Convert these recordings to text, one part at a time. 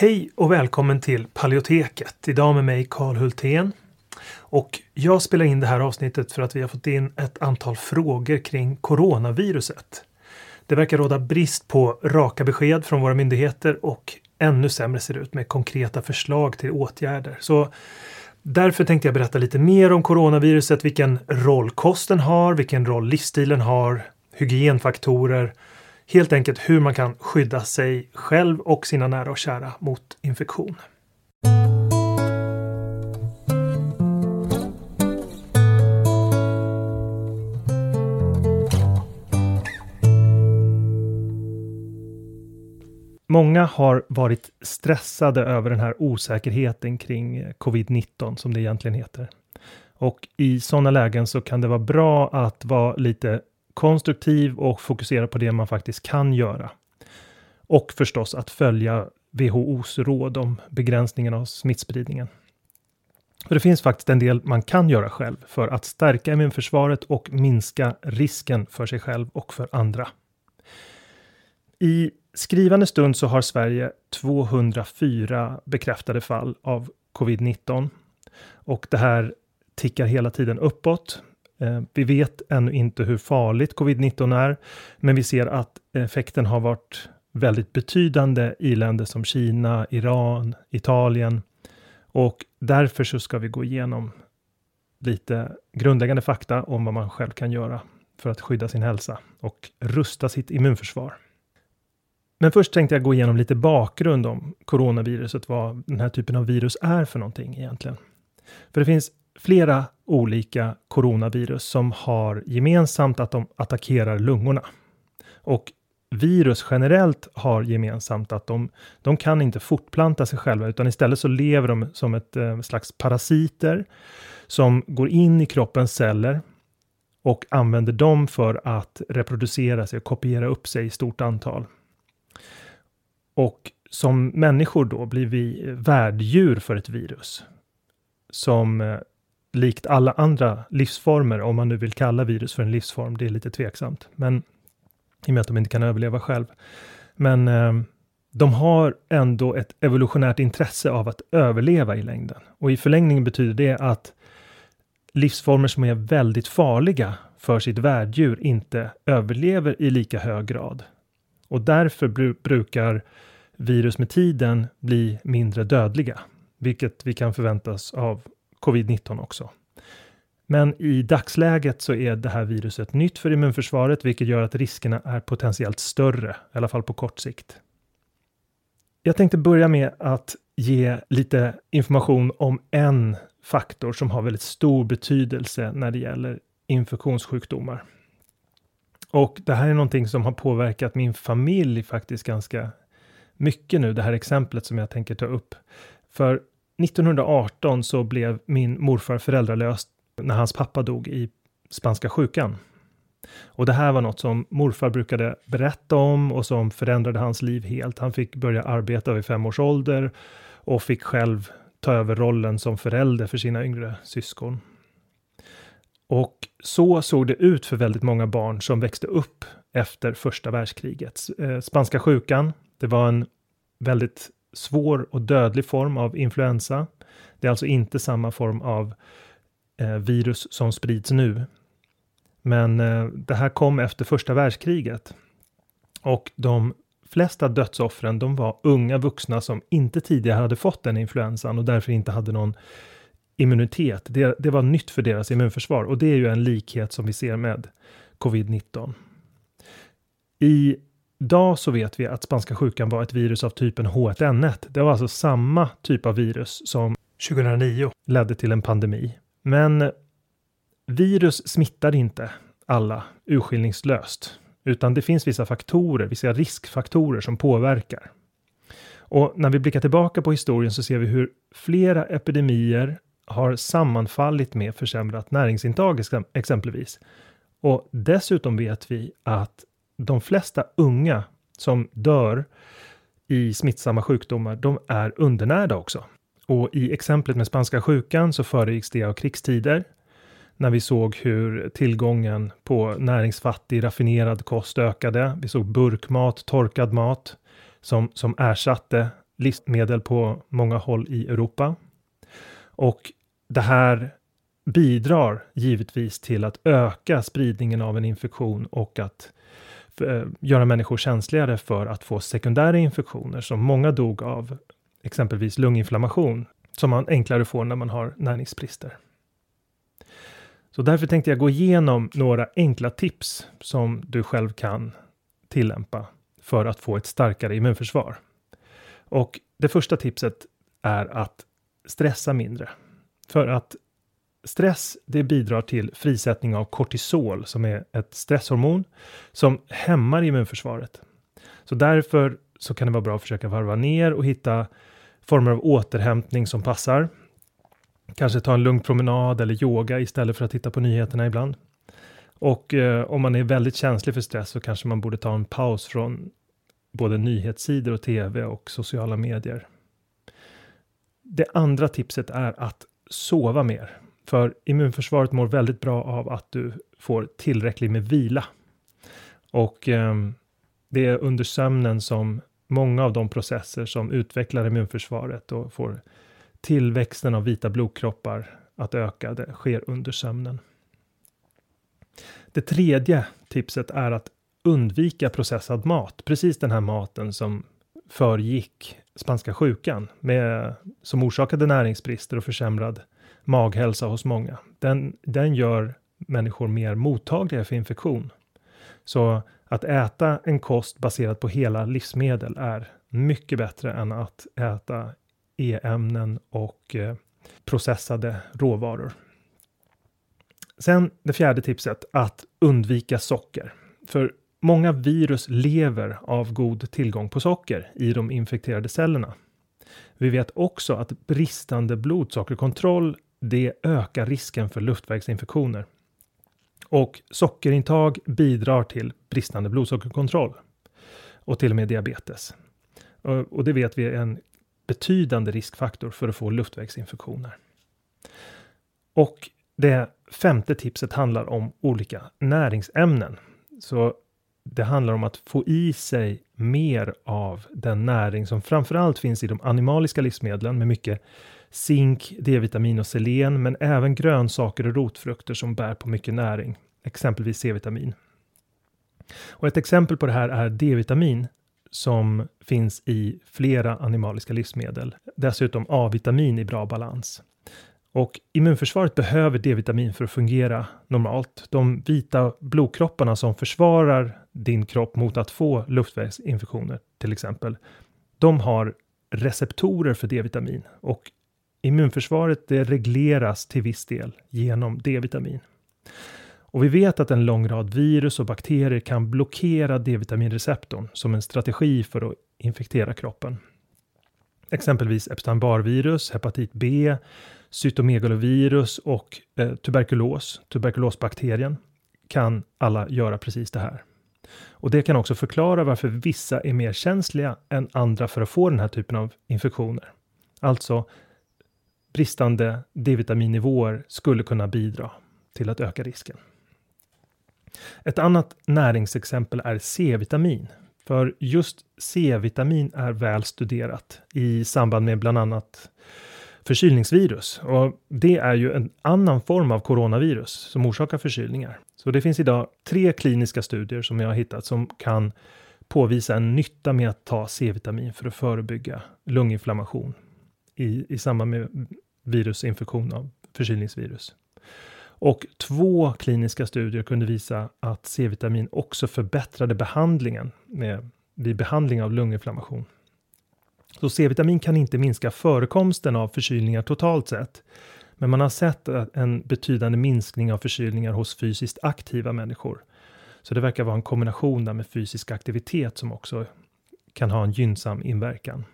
Hej och välkommen till Paleoteket. Idag med mig Karl Hultén. Och jag spelar in det här avsnittet för att vi har fått in ett antal frågor kring coronaviruset. Det verkar råda brist på raka besked från våra myndigheter och ännu sämre ser det ut med konkreta förslag till åtgärder. Så Därför tänkte jag berätta lite mer om coronaviruset, vilken roll kosten har, vilken roll livsstilen har, hygienfaktorer Helt enkelt hur man kan skydda sig själv och sina nära och kära mot infektion. Många har varit stressade över den här osäkerheten kring covid-19 som det egentligen heter. Och i sådana lägen så kan det vara bra att vara lite konstruktiv och fokusera på det man faktiskt kan göra. Och förstås att följa WHOs råd om begränsningen av smittspridningen. För det finns faktiskt en del man kan göra själv för att stärka immunförsvaret och minska risken för sig själv och för andra. I skrivande stund så har Sverige 204 bekräftade fall av covid-19 och det här tickar hela tiden uppåt. Eh, vi vet ännu inte hur farligt covid-19 är, men vi ser att effekten har varit väldigt betydande i länder som Kina, Iran, Italien. Och därför så ska vi gå igenom lite grundläggande fakta om vad man själv kan göra för att skydda sin hälsa och rusta sitt immunförsvar. Men först tänkte jag gå igenom lite bakgrund om coronaviruset, vad den här typen av virus är för någonting egentligen. För det finns flera olika coronavirus som har gemensamt att de attackerar lungorna. Och virus generellt har gemensamt att de, de kan inte fortplanta sig själva utan istället så lever de som ett eh, slags parasiter som går in i kroppens celler och använder dem för att reproducera sig och kopiera upp sig i stort antal. Och som människor då blir vi eh, värddjur för ett virus som eh, likt alla andra livsformer, om man nu vill kalla virus för en livsform, det är lite tveksamt. Men i och med att de inte kan överleva själv. Men eh, de har ändå ett evolutionärt intresse av att överleva i längden. Och i förlängningen betyder det att livsformer som är väldigt farliga för sitt värddjur inte överlever i lika hög grad. Och därför bru brukar virus med tiden bli mindre dödliga, vilket vi kan förväntas av covid-19 också. Men i dagsläget så är det här viruset nytt för immunförsvaret, vilket gör att riskerna är potentiellt större, i alla fall på kort sikt. Jag tänkte börja med att ge lite information om en faktor som har väldigt stor betydelse när det gäller infektionssjukdomar. Och det här är någonting som har påverkat min familj faktiskt ganska mycket nu, det här exemplet som jag tänker ta upp. För 1918 så blev min morfar föräldralös när hans pappa dog i spanska sjukan. Och det här var något som morfar brukade berätta om och som förändrade hans liv helt. Han fick börja arbeta vid fem års ålder och fick själv ta över rollen som förälder för sina yngre syskon. Och så såg det ut för väldigt många barn som växte upp efter första världskriget. Eh, spanska sjukan, det var en väldigt svår och dödlig form av influensa. Det är alltså inte samma form av eh, virus som sprids nu. Men eh, det här kom efter första världskriget. Och de flesta dödsoffren, de var unga vuxna som inte tidigare hade fått den influensan och därför inte hade någon immunitet. Det, det var nytt för deras immunförsvar och det är ju en likhet som vi ser med covid-19. I Idag så vet vi att spanska sjukan var ett virus av typen H1N1. Det var alltså samma typ av virus som 2009 ledde till en pandemi. Men virus smittar inte alla urskillningslöst, utan det finns vissa faktorer, vissa riskfaktorer som påverkar. Och när vi blickar tillbaka på historien så ser vi hur flera epidemier har sammanfallit med försämrat näringsintag exempelvis. Och dessutom vet vi att de flesta unga som dör i smittsamma sjukdomar, de är undernärda också. Och i exemplet med spanska sjukan så föregicks det av krigstider när vi såg hur tillgången på näringsfattig raffinerad kost ökade. Vi såg burkmat, torkad mat som, som ersatte livsmedel på många håll i Europa. Och det här bidrar givetvis till att öka spridningen av en infektion och att Eh, Eh, göra människor känsligare för att få sekundära infektioner som många dog av exempelvis lunginflammation som man enklare får när man har näringsbrister. Så därför tänkte jag gå igenom några enkla tips som du själv kan tillämpa för att få ett starkare immunförsvar. Och det första tipset är att stressa mindre. För att Stress det bidrar till frisättning av kortisol som är ett stresshormon som hämmar immunförsvaret. Så därför så kan det vara bra att försöka varva ner och hitta former av återhämtning som passar. Kanske ta en lugn promenad eller yoga istället för att titta på nyheterna ibland. Och eh, om man är väldigt känslig för stress så kanske man borde ta en paus från både nyhetssidor och tv och sociala medier. Det andra tipset är att sova mer. För immunförsvaret mår väldigt bra av att du får tillräckligt med vila. Och eh, det är under sömnen som många av de processer som utvecklar immunförsvaret och får tillväxten av vita blodkroppar att öka, det sker under sömnen. Det tredje tipset är att undvika processad mat, precis den här maten som föregick spanska sjukan med, som orsakade näringsbrister och försämrad maghälsa hos många. Den, den gör människor mer mottagliga för infektion. Så att äta en kost baserad på hela livsmedel är mycket bättre än att äta e-ämnen och eh, processade råvaror. Sen det fjärde tipset, att undvika socker. För många virus lever av god tillgång på socker i de infekterade cellerna. Vi vet också att bristande blodsockerkontroll det ökar risken för luftvägsinfektioner. Och sockerintag bidrar till bristande blodsockerkontroll och till och med diabetes. Och det vet vi är en betydande riskfaktor för att få luftvägsinfektioner. Och det femte tipset handlar om olika näringsämnen. Så det handlar om att få i sig mer av den näring som framförallt finns i de animaliska livsmedlen med mycket zink, D-vitamin och selen, men även grönsaker och rotfrukter som bär på mycket näring, exempelvis C-vitamin. Och ett exempel på det här är D-vitamin som finns i flera animaliska livsmedel. Dessutom A-vitamin i bra balans. Och immunförsvaret behöver D-vitamin för att fungera normalt. De vita blodkropparna som försvarar din kropp mot att få luftvägsinfektioner till exempel. De har receptorer för D-vitamin och immunförsvaret det regleras till viss del genom D-vitamin. Och vi vet att en lång rad virus och bakterier kan blockera D-vitaminreceptorn som en strategi för att infektera kroppen. Exempelvis Epstein-Barr-virus, hepatit B, cytomegalovirus och eh, tuberkulos, tuberkulosbakterien, kan alla göra precis det här. Och det kan också förklara varför vissa är mer känsliga än andra för att få den här typen av infektioner. Alltså, bristande D-vitaminnivåer skulle kunna bidra till att öka risken. Ett annat näringsexempel är C-vitamin. För just C-vitamin är väl studerat i samband med bland annat förkylningsvirus. Och det är ju en annan form av coronavirus som orsakar förkylningar. Så det finns idag tre kliniska studier som jag har hittat som kan påvisa en nytta med att ta C-vitamin för att förebygga lunginflammation i, i samband med virusinfektion av förkylningsvirus. Och två kliniska studier kunde visa att C-vitamin också förbättrade behandlingen med, vid behandling av lunginflammation. Så C-vitamin kan inte minska förekomsten av förkylningar totalt sett. Men man har sett en betydande minskning av förkylningar hos fysiskt aktiva människor. Så det verkar vara en kombination där med fysisk aktivitet som också kan ha en gynnsam inverkan.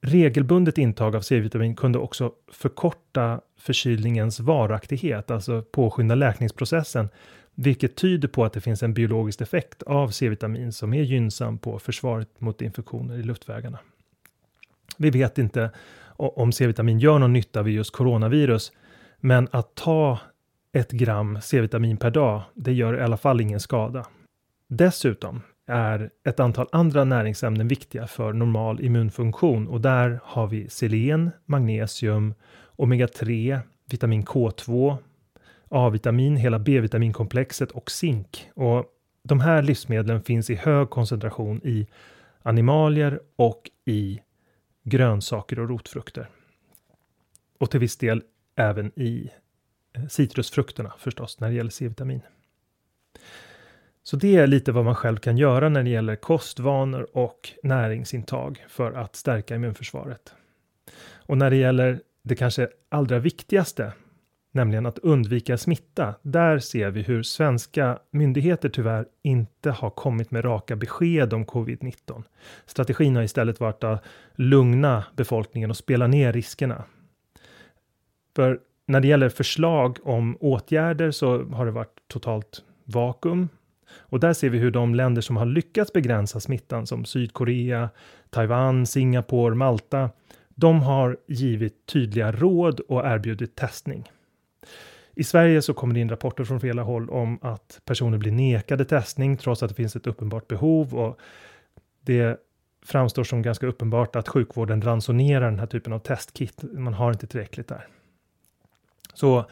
Regelbundet intag av C-vitamin kunde också förkorta förkylningens varaktighet, alltså påskynda läkningsprocessen, vilket tyder på att det finns en biologisk effekt av C-vitamin som är gynnsam på försvaret mot infektioner i luftvägarna. Vi vet inte om C-vitamin gör någon nytta vid just coronavirus, men att ta ett gram C-vitamin per dag, det gör i alla fall ingen skada. Dessutom är ett antal andra näringsämnen viktiga för normal immunfunktion och där har vi selen, magnesium, omega-3, vitamin K2, A-vitamin, hela B-vitaminkomplexet och zink. Och de här livsmedlen finns i hög koncentration i animalier och i grönsaker och rotfrukter. Och till viss del även i eh, citrusfrukterna förstås, när det gäller C-vitamin. Så det är lite vad man själv kan göra när det gäller kostvanor och näringsintag för att stärka immunförsvaret. Och när det gäller det kanske allra viktigaste, nämligen att undvika smitta, där ser vi hur svenska myndigheter tyvärr inte har kommit med raka besked om covid-19. Strategin har istället varit att lugna befolkningen och spela ner riskerna. För när det gäller förslag om åtgärder så har det varit totalt vakuum. Och där ser vi hur de länder som har lyckats begränsa smittan som Sydkorea, Taiwan, Singapore, Malta, de har givit tydliga råd och erbjudit testning. I Sverige så kommer det in rapporter från flera håll om att personer blir nekade testning trots att det finns ett uppenbart behov och det framstår som ganska uppenbart att sjukvården ransonerar den här typen av testkit. Man har inte tillräckligt där. Så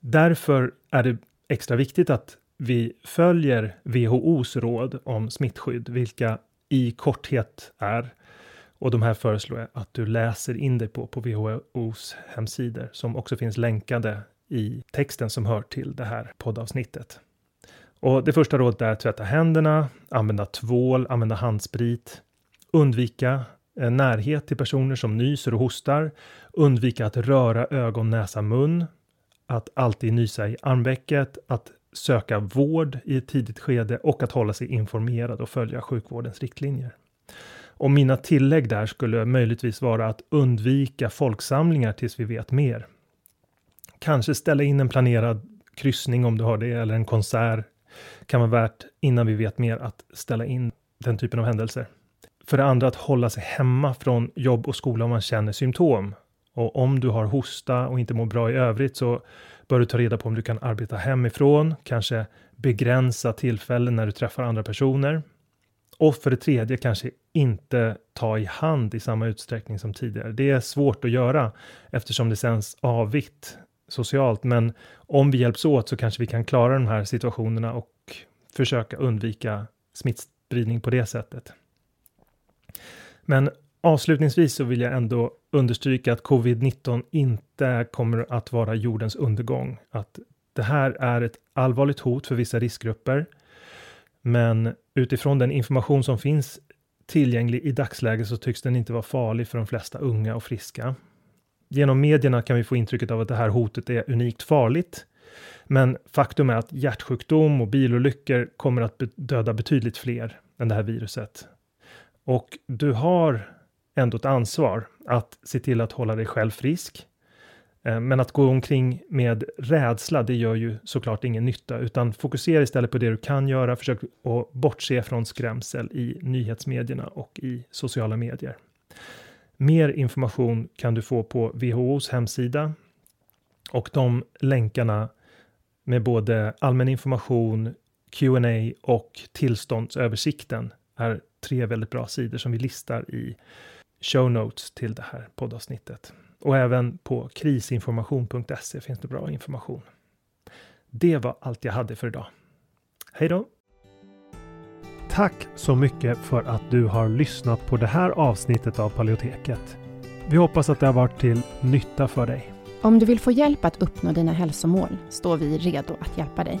därför är det extra viktigt att vi följer WHOs råd om smittskydd, vilka i korthet är och de här föreslår jag att du läser in dig på på WHOs hemsidor som också finns länkade i texten som hör till det här poddavsnittet. Och det första rådet är att tvätta händerna, använda tvål, använda handsprit, undvika eh, närhet till personer som nyser och hostar, undvika att röra ögon, näsa, mun, att alltid nysa i armvecket, att söka vård i ett tidigt skede och att hålla sig informerad och följa sjukvårdens riktlinjer. Och mina tillägg där skulle möjligtvis vara att undvika folksamlingar tills vi vet mer. Kanske ställa in en planerad kryssning om du har det eller en konsert kan vara värt innan vi vet mer att ställa in den typen av händelser. För det andra att hålla sig hemma från jobb och skola om man känner symptom. Och om du har hosta och inte mår bra i övrigt så bör du ta reda på om du kan arbeta hemifrån, kanske begränsa tillfällen när du träffar andra personer. Och för det tredje kanske inte ta i hand i samma utsträckning som tidigare. Det är svårt att göra eftersom det sänds avvitt socialt, men om vi hjälps åt så kanske vi kan klara de här situationerna och försöka undvika smittspridning på det sättet. Men avslutningsvis så vill jag ändå understryka att covid-19 inte kommer att vara jordens undergång. Att det här är ett allvarligt hot för vissa riskgrupper. Men utifrån den information som finns tillgänglig i dagsläget så tycks den inte vara farlig för de flesta unga och friska. Genom medierna kan vi få intrycket av att det här hotet är unikt farligt. Men faktum är att hjärtsjukdom och bilolyckor kommer att döda betydligt fler än det här viruset. Och du har ändå ett ansvar att se till att hålla dig själv frisk. Eh, men att gå omkring med rädsla, det gör ju såklart ingen nytta, utan fokusera istället på det du kan göra. Försök att bortse från skrämsel i nyhetsmedierna och i sociala medier. Mer information kan du få på WHOs hemsida och de länkarna med både allmän information, Q&A och tillståndsöversikten är tre väldigt bra sidor som vi listar i show notes till det här poddavsnittet. Och även på krisinformation.se finns det bra information. Det var allt jag hade för idag. Hej då! Tack så mycket för att du har lyssnat på det här avsnittet av Paleoteket. Vi hoppas att det har varit till nytta för dig. Om du vill få hjälp att uppnå dina hälsomål står vi redo att hjälpa dig.